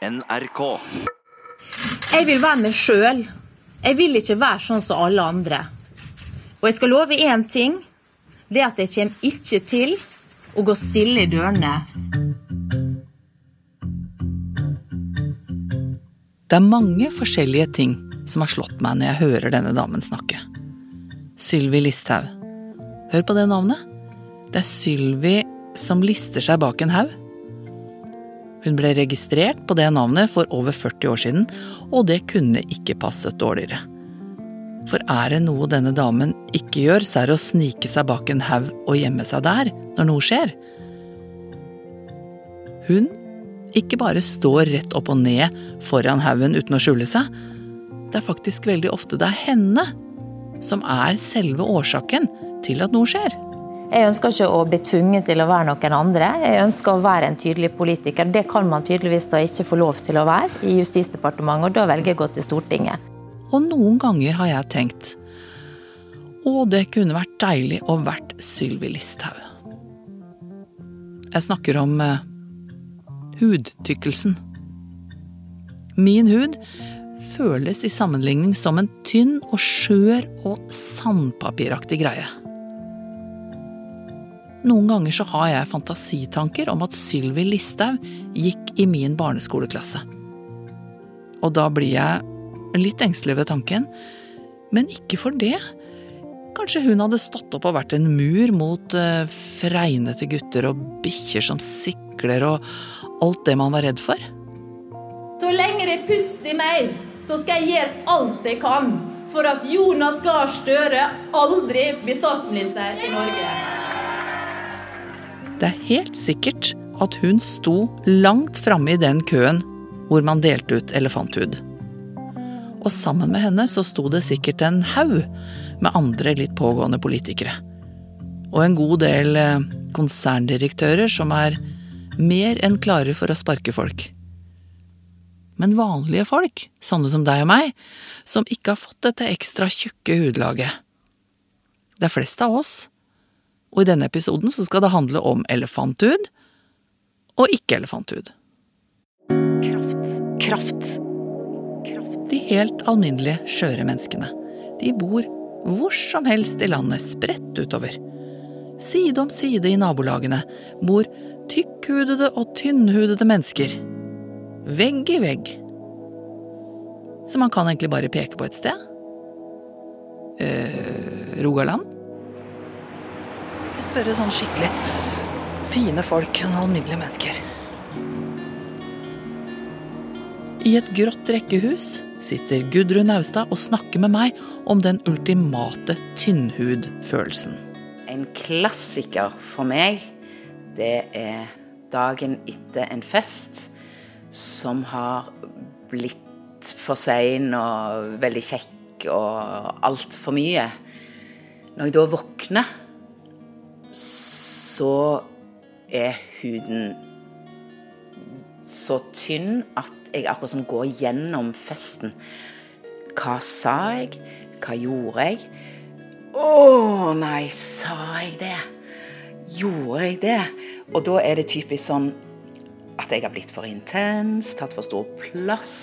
NRK. Jeg vil være meg sjøl. Jeg vil ikke være sånn som alle andre. Og jeg skal love én ting. Det at jeg kommer ikke til å gå stille i dørene. Det er mange forskjellige ting som har slått meg når jeg hører denne damen snakke. Sylvi Listhaug. Hør på det navnet. Det er Sylvi som lister seg bak en haug. Hun ble registrert på det navnet for over 40 år siden, og det kunne ikke passet dårligere. For er det noe denne damen ikke gjør, så er det å snike seg bak en haug og gjemme seg der når noe skjer. Hun ikke bare står rett opp og ned foran haugen uten å skjule seg. Det er faktisk veldig ofte det er henne som er selve årsaken til at noe skjer. Jeg ønsker ikke å bli tvunget til å være noen andre. Jeg ønsker å være en tydelig politiker. Det kan man tydeligvis da ikke få lov til å være i Justisdepartementet, og da velger jeg å gå til Stortinget. Og noen ganger har jeg tenkt å, det kunne vært deilig å vært Sylvi Listhaug. Jeg snakker om eh, hudtykkelsen. Min hud føles i sammenligning som en tynn og skjør og sandpapiraktig greie. Noen ganger så har jeg fantasitanker om at Sylvi Listhaug gikk i min barneskoleklasse. Og da blir jeg litt engstelig ved tanken, men ikke for det. Kanskje hun hadde stått opp og vært en mur mot uh, fregnete gutter og bikkjer som sikler og alt det man var redd for? Så lenge det er pust meg, så skal jeg gjøre alt jeg kan for at Jonas Gahr Støre aldri blir statsminister i Norge. Det er helt sikkert at hun sto langt framme i den køen hvor man delte ut elefanthud. Og sammen med henne så sto det sikkert en haug med andre litt pågående politikere. Og en god del eh, konserndirektører som er mer enn klare for å sparke folk. Men vanlige folk, sånne som deg og meg, som ikke har fått dette ekstra tjukke hudlaget. Det er flest av oss og i denne episoden så skal det handle om elefanthud og ikke-elefanthud. Kraft. Kraft. De helt alminnelige, skjøre menneskene. De bor hvor som helst i landet, spredt utover. Side om side i nabolagene bor tykkhudede og tynnhudede mennesker. Vegg i vegg. Så man kan egentlig bare peke på et sted. Eh, Rogaland? Spørre sånn skikkelig fine folk, alminnelige mennesker. I et grått rekkehus sitter Gudrun Naustad og snakker med meg om den ultimate tynnhudfølelsen. En klassiker for meg, det er dagen etter en fest som har blitt for sein og veldig kjekk og altfor mye. Når jeg da våkner så er huden så tynn at jeg akkurat som går gjennom festen. Hva sa jeg? Hva gjorde jeg? Å nei, sa jeg det? Gjorde jeg det? Og da er det typisk sånn at jeg har blitt for intens, tatt for stor plass,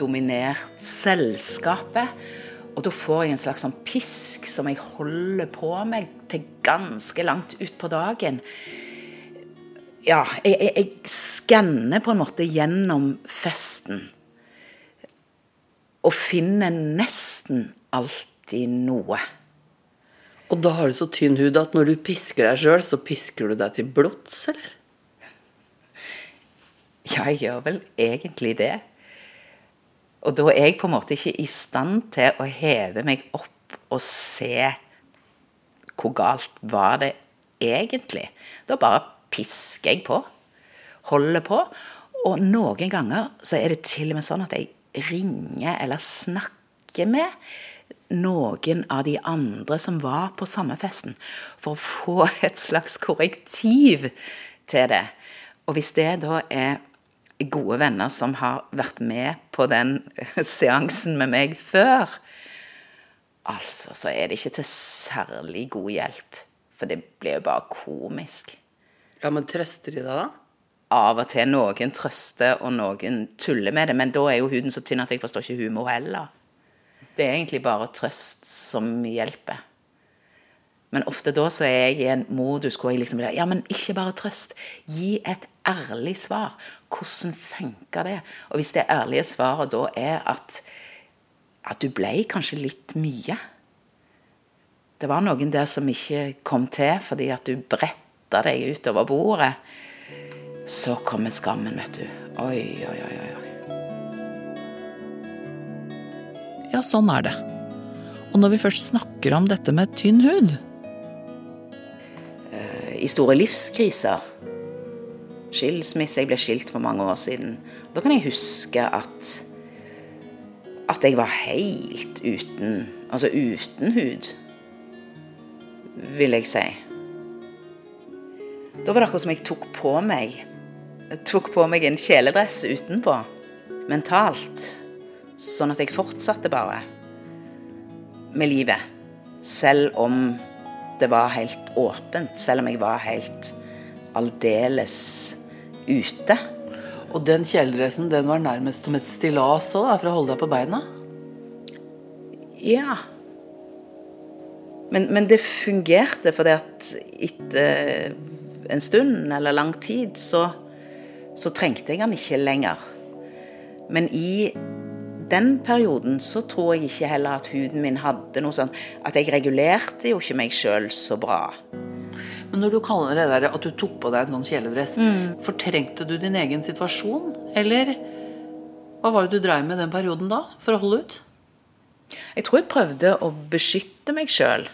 dominert selskapet. Og da får jeg en slags sånn pisk som jeg holder på meg til ganske langt utpå dagen. Ja, jeg, jeg, jeg skanner på en måte gjennom festen. Og finner nesten alltid noe. Og da har du så tynn hud at når du pisker deg sjøl, så pisker du deg til blods, eller? Ja, jeg gjør vel egentlig det. Og da er jeg på en måte ikke i stand til å heve meg opp og se hvor galt var det egentlig. Da bare pisker jeg på. Holder på. Og noen ganger så er det til og med sånn at jeg ringer eller snakker med noen av de andre som var på samme festen, for å få et slags korrektiv til det. Og hvis det da er gode venner som har vært med på den seansen med meg før, altså, så er det ikke til særlig god hjelp. For det blir jo bare komisk. Ja, men trøster de deg, da? av og til noen trøster og noen tuller med det, men da er jo huden så tynn at jeg forstår ikke humor heller. Det er egentlig bare trøst som hjelper. Men ofte da så er jeg i en modus hvor jeg liksom Ja, men ikke bare trøst. Gi et ærlig svar. Hvordan funker det? Og hvis det ærlige svaret da er at, at du ble kanskje litt mye Det var noen der som ikke kom til fordi at du bretta deg utover bordet. Så kommer skammen, vet du. Oi, oi, oi. oi. Ja, sånn er det. Og når vi først snakker om dette med tynn hud, I store livskriser Skilsmisse, jeg ble skilt for mange år siden. Da kan jeg huske at at jeg var helt uten Altså uten hud, vil jeg si. Da var det akkurat som jeg tok på meg jeg tok på meg en kjeledress utenpå, mentalt. Sånn at jeg fortsatte bare med livet. Selv om det var helt åpent. Selv om jeg var helt aldeles ute. Og den kjeledressen den var nærmest som et stillas òg, for å holde deg på beina? Ja. Men, men det fungerte, fordi at etter en stund eller lang tid så, så trengte jeg den ikke lenger. Men i den perioden så tror jeg ikke heller at huden min hadde noe sånn At jeg regulerte jo ikke meg sjøl så bra. Men når du kaller det der at du tok på deg en sånn kjeledress, fortrengte du din egen situasjon? Eller hva var det du dreiv med den perioden da, for å holde ut? Jeg tror jeg prøvde å beskytte meg sjøl.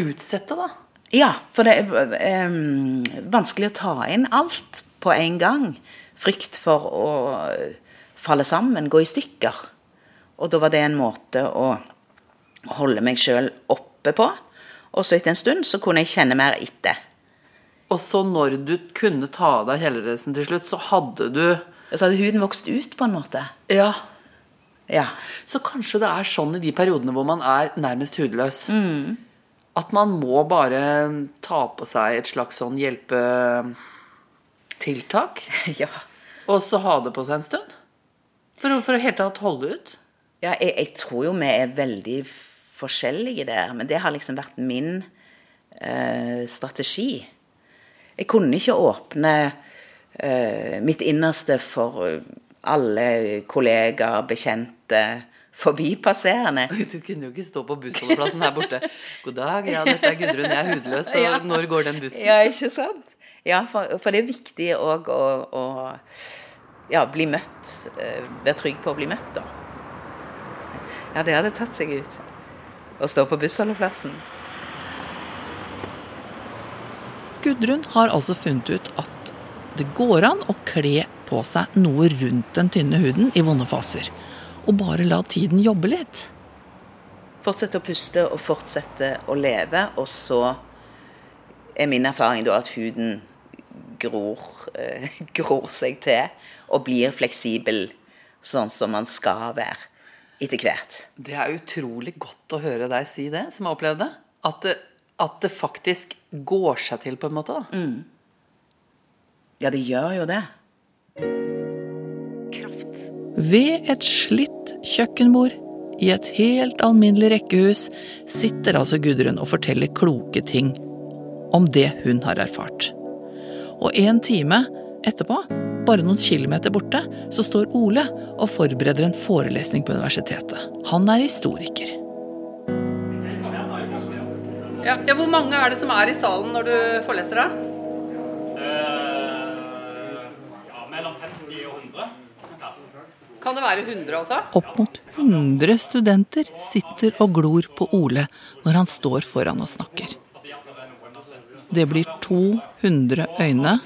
Utsette, da? Ja, for det er um, vanskelig å ta inn alt på en gang. Frykt for å falle sammen, gå i stykker. Og da var det en måte å holde meg sjøl oppe på. Og så etter en stund så kunne jeg kjenne mer etter. Og så når du kunne ta av deg kjeledressen til slutt, så hadde du Så hadde huden vokst ut, på en måte. Ja. Ja. Så kanskje det er sånn i de periodene hvor man er nærmest hudløs. At man må bare ta på seg et slags sånn hjelpetiltak. ja. Og så ha det på seg en stund. For for å helt tatt holde ut. Ja, jeg, jeg tror jo vi er veldig forskjellige der, men det har liksom vært min eh, strategi. Jeg kunne ikke åpne eh, mitt innerste for alle kollegaer, bekjente, forbipasserende. Du kunne jo ikke stå på bussholdeplassen her borte. God dag, ja, dette er Gudrun, jeg er hudløs, og Ja. når går den bussen? Ja, ikke sant? Ja, for, for det er viktig òg å, å ja, bli møtt. eh, Være trygg på å bli møtt, da. Ja, det hadde tatt seg ut. Å stå på bussholdeplassen. Gudrun har altså funnet ut at det går an å kle på seg noe rundt den tynne huden i vonde faser. Og bare la tiden jobbe litt. Fortsette å puste og fortsette å leve, og så er min erfaring da at huden gror, eh, gror seg til og blir fleksibel sånn som man skal være etter hvert. Det er utrolig godt å høre deg si det, som har opplevd det. At det, at det faktisk går seg til, på en måte. da. Ja, det gjør jo det. Ved et slitt kjøkkenbord i et helt alminnelig rekkehus sitter altså Gudrun og forteller kloke ting om det hun har erfart. Og en time etterpå, bare noen kilometer borte, så står Ole og forbereder en forelesning på universitetet. Han er historiker. Ja, Hvor mange er det som er i salen når du foreleser, da? Ja, mellom 50 og 100 en. Kan det være 100 også? Opp mot 100 studenter sitter og glor på Ole når han står foran og snakker. Det blir 200 øyne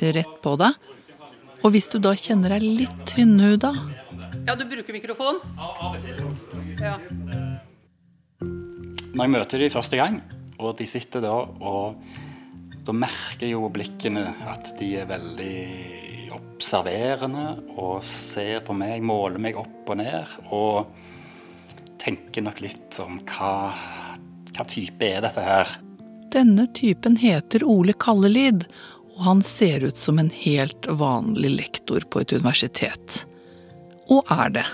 rett på deg. Og hvis du da kjenner deg litt tynnhuda Ja, du bruker mikrofon? Ja. Når jeg møter de første gang, og de sitter da, og da merker jo blikkene at de er veldig observerende og ser på meg, måler meg opp og ned, og tenker nok litt om hva, hva type er dette her? Denne typen heter Ole Kallelid, Og han ser ut som en helt vanlig lektor på et universitet. Og er det.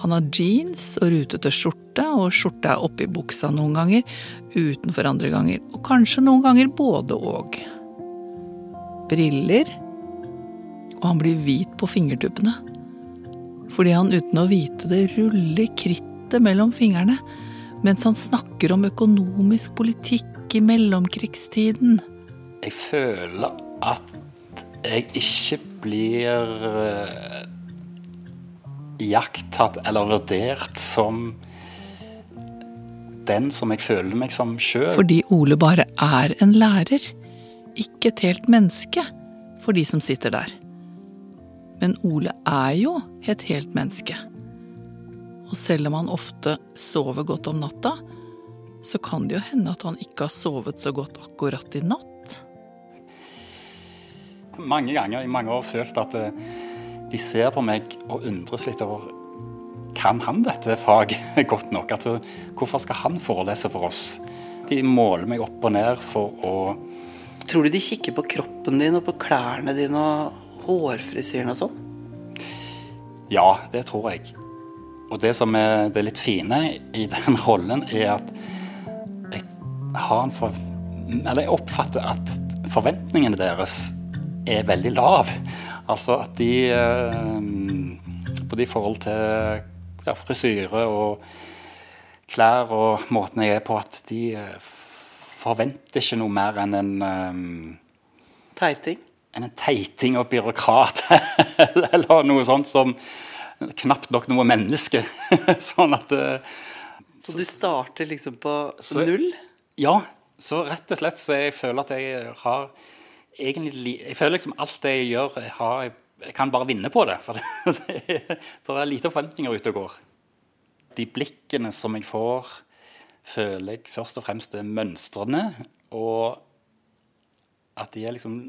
Han har jeans og rutete skjorte, og skjorta er oppi buksa noen ganger, utenfor andre ganger, og kanskje noen ganger både og. Briller, og han blir hvit på fingertuppene. Fordi han uten å vite det ruller krittet mellom fingrene mens han snakker om økonomisk politikk i mellomkrigstiden. Jeg føler at jeg ikke blir uh, iakttatt eller vurdert som den som jeg føler meg som sjøl. Fordi Ole bare er en lærer, ikke et helt menneske for de som sitter der. Men Ole er jo et helt menneske. Og selv om han ofte sover godt om natta, så kan det jo hende at han ikke har sovet så godt akkurat i natt. Mange ganger i mange år følt at eh, de ser på meg og undres litt over kan han dette faget godt nok? Altså, hvorfor skal han forelese for oss? De måler meg opp og ned for å Tror du de kikker på kroppen din og på klærne dine og hårfrisyren og sånn? Ja, det tror jeg. Og det som er det litt fine i den rollen, er at jeg har en for... Eller jeg oppfatter at forventningene deres er veldig lav. Altså at de eh, Både i forhold til ja, frisyre og klær og måten jeg er på, at de eh, forventer ikke noe mer enn en um, Teiting? enn en teiting og byråkrat, eller noe sånt som knapt nok noe menneske. sånn at uh, Så du starter liksom på så, null? Ja. Så rett og slett så jeg føler at jeg har egentlig Jeg føler liksom alt det jeg gjør, jeg, har, jeg kan bare vinne på det. For det, det, det er lite forventninger ute og går. De blikkene som jeg får, føler jeg først og fremst er mønstrene. Og at de er liksom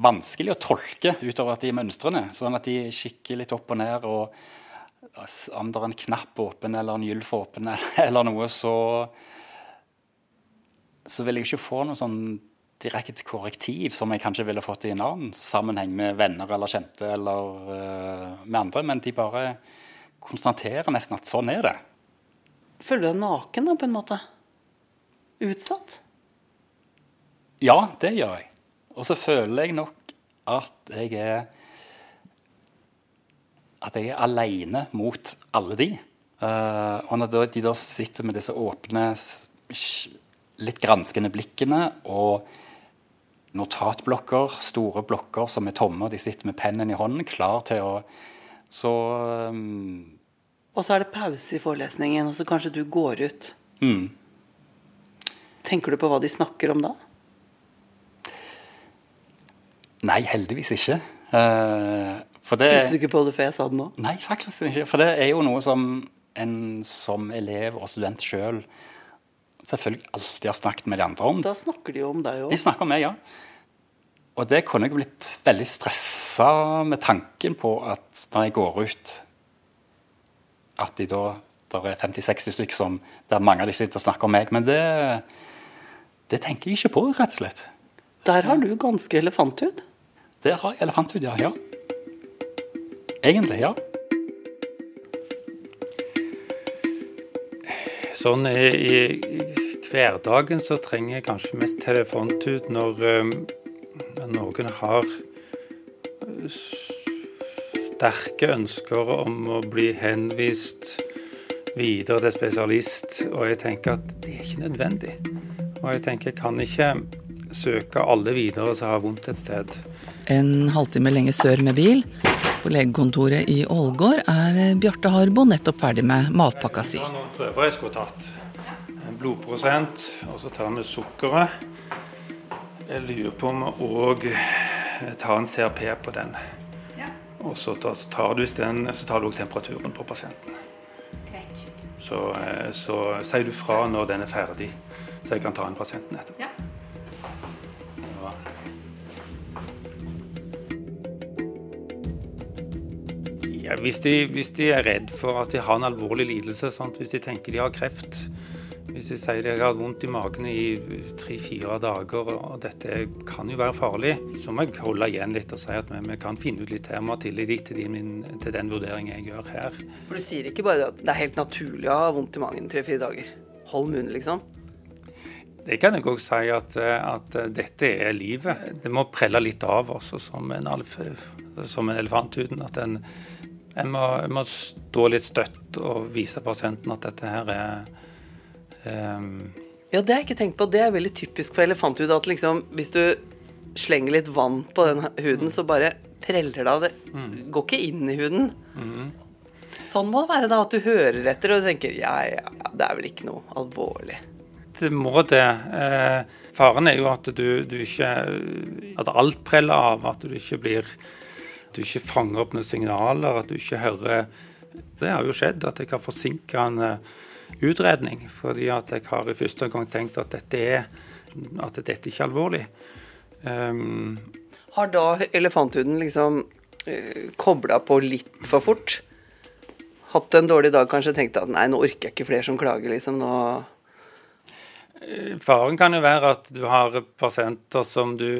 vanskelig å tolke utover at de er mønstrene. Sånn at de kikker litt opp og ned, og om det er en knapp åpen eller en gylf åpen eller noe, så så vil jeg ikke få noe sånn direkte korrektiv som jeg kanskje ville fått i en annen sammenheng med venner eller kjente eller uh, med andre, men de bare konstaterer nesten at sånn er det. Føler du deg naken, da, på en måte? Utsatt? Ja, det gjør jeg. Og så føler jeg nok at jeg er At jeg er aleine mot alle de. Uh, og når de da sitter med disse åpne, litt granskende blikkene og notatblokker, store blokker som er tomme, og de sitter med pennen i hånden, klar til å Så um, Og så er det pause i forelesningen, og så kanskje du går ut. mm. Tenker du på hva de snakker om da? Nei, heldigvis ikke. Uh, for det Tenkte du ikke på det før jeg sa det nå? Nei, faktisk ikke. For det er jo noe som en som elev og student sjøl selvfølgelig alltid har snakket med de andre om. Da snakker de jo om deg òg. De snakker om meg, ja. Og det kunne jeg blitt veldig stressa med tanken på at når jeg går ut At de da der er 50-60 stykker som, der mange av de sitter og snakker om meg. Men det, det tenker jeg ikke på, rett og slett. Der har du ganske elefanthud. Der har jeg elefanthud, ja. ja. Egentlig, ja. Sånn i, i hverdagen så trenger jeg kanskje mest telefontut når um, noen har sterke ønsker om å bli henvist videre til spesialist, og jeg tenker at det er ikke nødvendig. Og jeg tenker jeg kan ikke søke alle videre som har vondt et sted. En halvtime lenger sør med bil, på legekontoret i Ålgård, er Bjarte Harbo nettopp ferdig med matpakka si. Det noen prøver jeg skulle tatt. En blodprosent, og så tar vi sukkeret. Jeg lurer på om vi òg tar en CRP på den. Og så tar, tar du den, så tar du òg temperaturen på pasienten. Så, eh, så sier du fra når den er ferdig, så jeg kan ta inn pasienten etterpå. Ja. Ja. Hvis, de, hvis de er redd for at de har en alvorlig lidelse, sant? hvis de tenker de har kreft, Hvis de sier de har vondt i magen i tre-fire dager, og dette kan jo være farlig, så må jeg holde igjen litt og si at vi, vi kan finne ut litt her. Vi har tillit til, din, til den vurderingen jeg gjør her. For du sier ikke bare at det er helt naturlig å ha vondt i magen tre-fire dager. Hold munnen, liksom. Det kan jeg òg si at, at, dette er livet. Det må prelle litt av oss som en, alf, som en elefanthuden. At en, en, må, en, må, stå litt støtt og vise pasienten at dette her er Um, ja, det har jeg ikke tenkt på. Det er veldig typisk for elefanthud at liksom, hvis du slenger litt vann på den huden, så bare preller det av. Det mm. går ikke inn i huden. Mm. Sånn må det være, da. At du hører etter og tenker ja, ja, det er vel ikke noe alvorlig. Det må det. Eh, faren er jo at du, du, ikke At alt preller av. At du ikke blir Du ikke fanger opp noen signaler. At du ikke hører Det har jo skjedd at jeg har forsinka en eh, utredning. Fordi at jeg har i første gang tenkt at dette er at dette ikke er alvorlig. Um, har da elefanthuden liksom uh, eh, kobla på litt for fort? Hatt en dårlig dag, kanskje tenkt at nei, nå orker jeg ikke flere som klager, liksom. Nå eh, Faren kan jo være at du har pasienter som du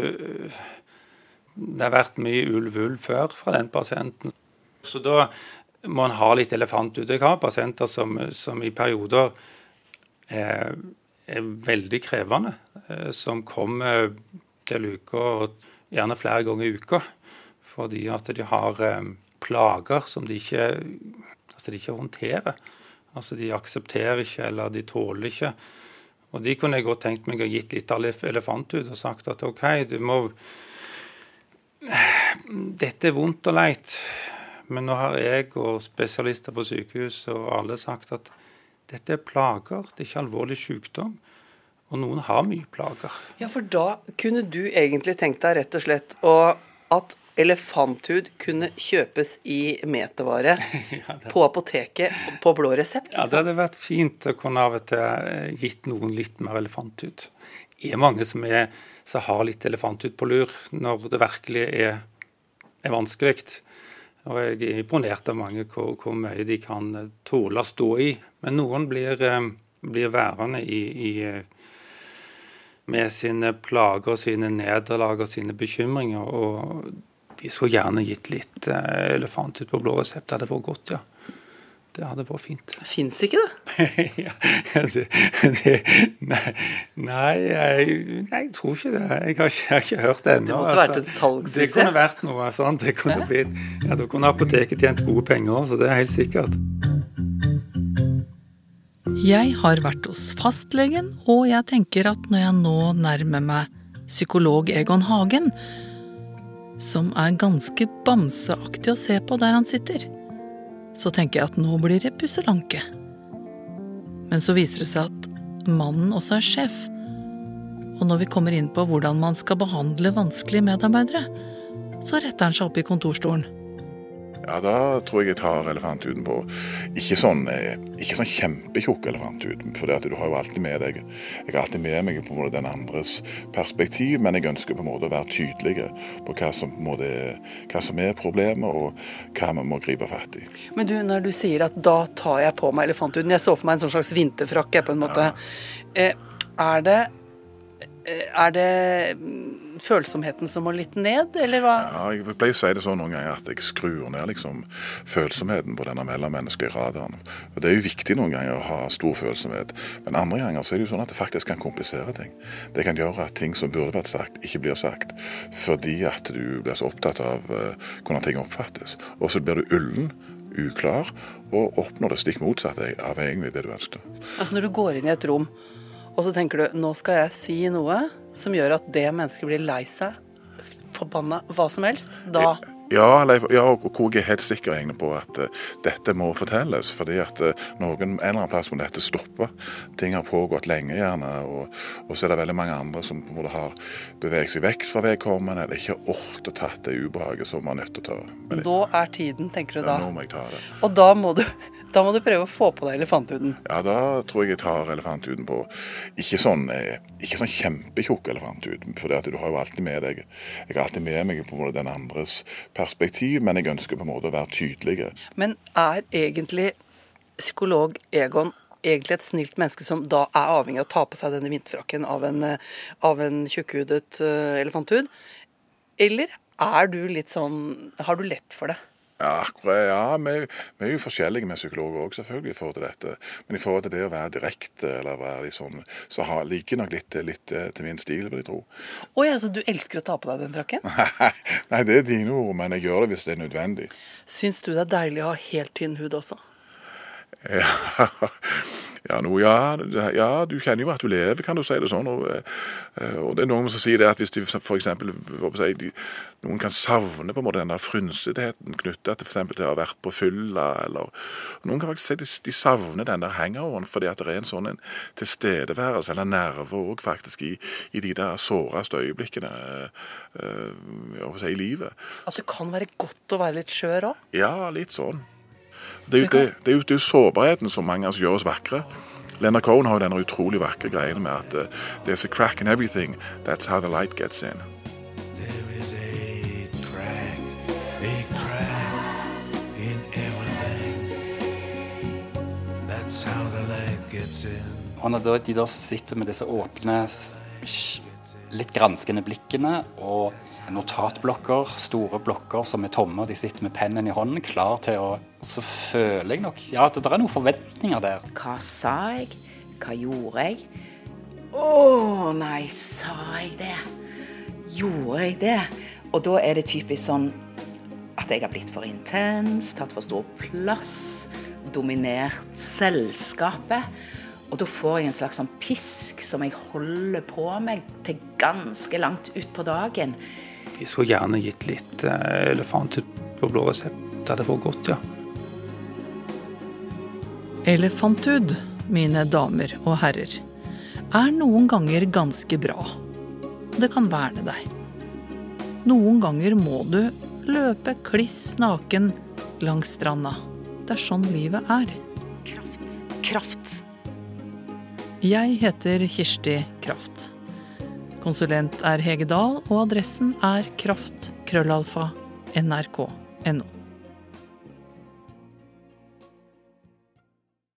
Det har vært mye ulv-ulv før fra den pasienten. Så da må en ha litt elefant ute. Jeg har pasienter som, som i perioder er, er veldig krevende. Eh, som kommer til uka, gjerne flere ganger i uka. Fordi at de har eh, plager som de ikke, altså de ikke håndterer. Altså De aksepterer ikke, eller de tåler ikke. Og De kunne jeg godt tenkt meg å gitt litt elefant og sagt at OK, du må Dette er vondt og leit. Men nå har jeg og spesialister på sykehus og alle sagt at dette er plager, det er ikke alvorlig sykdom. Og noen har mye plager. Ja, for da kunne du egentlig tenkt deg rett og slett at elefanthud kunne kjøpes i metervare ja, på apoteket på blå resept? Liksom. Ja, det hadde vært fint å kunne av og til eh, gitt noen litt mer elefanthud. Er mange som, er, som har litt elefanthud på lur når det virkelig er, er vanskelig. Og jeg er imponert av mange hvor, hvor, mye de kan tåle å stå i. Men noen blir, eh, blir værende i, i, eh, med sine plager, sine nederlag og sine bekymringer. Og de skulle gjerne gitt litt eh, elefant på blå resept. Det hadde vært godt, ja. Det hadde vært fint. Fins ikke det? ja, det, det nei, nei jeg, nei, jeg, tror ikke det. Jeg har ikke, jeg har ikke hørt det ennå. Det måtte altså. vært et salgssuksess? Det kunne vært noe sånt. Det kunne blitt, ja, Da kunne apoteket tjent gode penger, så det er helt sikkert. Jeg har vært hos fastlegen, og jeg tenker at når jeg nå nærmer meg psykolog Egon Hagen, som er ganske bamseaktig å se på der han sitter så tenker jeg at nå blir det pusselanke. Men så viser det seg at mannen også er sjef. Og når vi kommer inn på hvordan man skal behandle vanskelige medarbeidere, så retter han seg opp i kontorstolen. Ja, da tror jeg jeg tar elefanthuden på. Ikke sånn, eh, ikke sånn kjempetjukk elefanthud, for du har jo alltid med deg Jeg har alltid med meg på en måte den andres perspektiv, men jeg ønsker på en måte å være tydelig på hva som, måte, hva som er problemet, og hva vi må gripe fatt i. Men du, når du sier at da tar jeg på meg elefanthuden Jeg så for meg en sånn slags vinterfrakke, på en måte. Ja. Eh, er det eh, Er det følsomheten som må litt ned, eller hva? Ja, jeg pleier å si det sånn noen ganger at jeg skrur ned liksom følsomheten på denne mellommenneskelige radaren. Og Det er jo viktig noen ganger å ha stor følsomhet, men andre ganger så er det jo sånn at det faktisk kan komplisere ting. Det kan gjøre at ting som burde vært sagt, ikke blir sagt, fordi at du blir så opptatt av uh, hvordan ting oppfattes. Og så blir du ullen uklar, og oppnår det stikk motsatte av egentlig det du ønsket. Altså Når du går inn i et rom, og så tenker du nå skal jeg si noe som gjør at det mennesket blir lei seg, forbanna, hva som helst, da ja, ja, og hvor jeg er helt sikker egentlig på at uh, dette må fortelles. fordi at uh, noen, en eller annen plass må dette stoppe. Ting har pågått lenge, gjerne. Og, og så er det veldig mange andre som på har beveget seg vekk fra vedkommende, eller ikke orket å tatt det ubehaget som man er nødt til å ta. Men, nå er tiden, tenker du da. Ja, nå må jeg ta det. Og da må du da må du prøve å få på deg elefanthuden. Ja, da tror jeg jeg tar elefanthuden på. Ikke sånn, eh, ikke sånn kjempetjukk elefanthud, for du har jo alltid med deg Jeg har alltid med meg på en måte den andres perspektiv, men jeg ønsker på en måte å være tydelig. Men er egentlig psykolog Egon egentlig et snilt menneske som da er avhengig av å ta på seg denne vinterfrakken av en, eh, av en tjukkhudet uh, elefanthud? Eller er du litt sånn Har du lett for det? Ja, akkurat, ja vi, vi, er jo forskjellige med psykologer òg, selvfølgelig, i forhold til dette. Men i forhold til det å være direkte, eller være litt sånn, så har, liker nok litt, litt til min stil, vil jeg tro. Å ja, så du elsker å ta på deg den frakken? Nei, det er dine ord, men jeg gjør det hvis det er nødvendig. Syns du det er deilig å ha helt tynn hud også? Ja, no, ja, ja, du kjenner jo at du lever, kan du si det sånn. Og, eh, og det er noen som sier det at hvis de f.eks. Noen kan savne på en måte den der frynsetheten knytta til f.eks. til å ha vært på fylla, eller Noen kan faktisk si de, de savner den der hangoveren fordi at det er en sånn en tilstedeværelse, eller nerve òg, faktisk, i, i, de der såreste øyeblikkene øh, si, i livet. Altså det kan være godt å være litt skjør òg? Ja, litt sånn. Det er, jo, det, sårbarheten som mange altså, gjør oss vakre. Leonard Cohen har jo denne utrolig vakre greiene med at uh, there's a crack in everything. That's how the light gets in. Og når de da sitter med disse åpne, litt granskende blikkene og notatblokker, store blokker som er tomme, og de sitter med pennen i hånden, klar til å Så føler jeg nok ja, at det er noen forventninger der. Hva sa jeg? Hva gjorde jeg? Å nei, sa jeg det? Gjorde jeg det? Og da er det typisk sånn at jeg har blitt for intens, tatt for stor plass, dominert selskapet. Og da får jeg en slags sånn pisk som jeg holder på meg til ganske langt utpå dagen. Jeg skulle gjerne gitt litt eh, elefanthud på blå resept. Det hadde vært godt, ja. Elefanthud, mine damer og herrer, er noen ganger ganske bra. Det kan verne deg. Noen ganger må du løpe kliss naken langs stranda. Det er sånn livet er. Jeg heter Kirsti Kraft. Konsulent er Hege Dahl, og adressen er kraft.krøllalfa.nrk.no.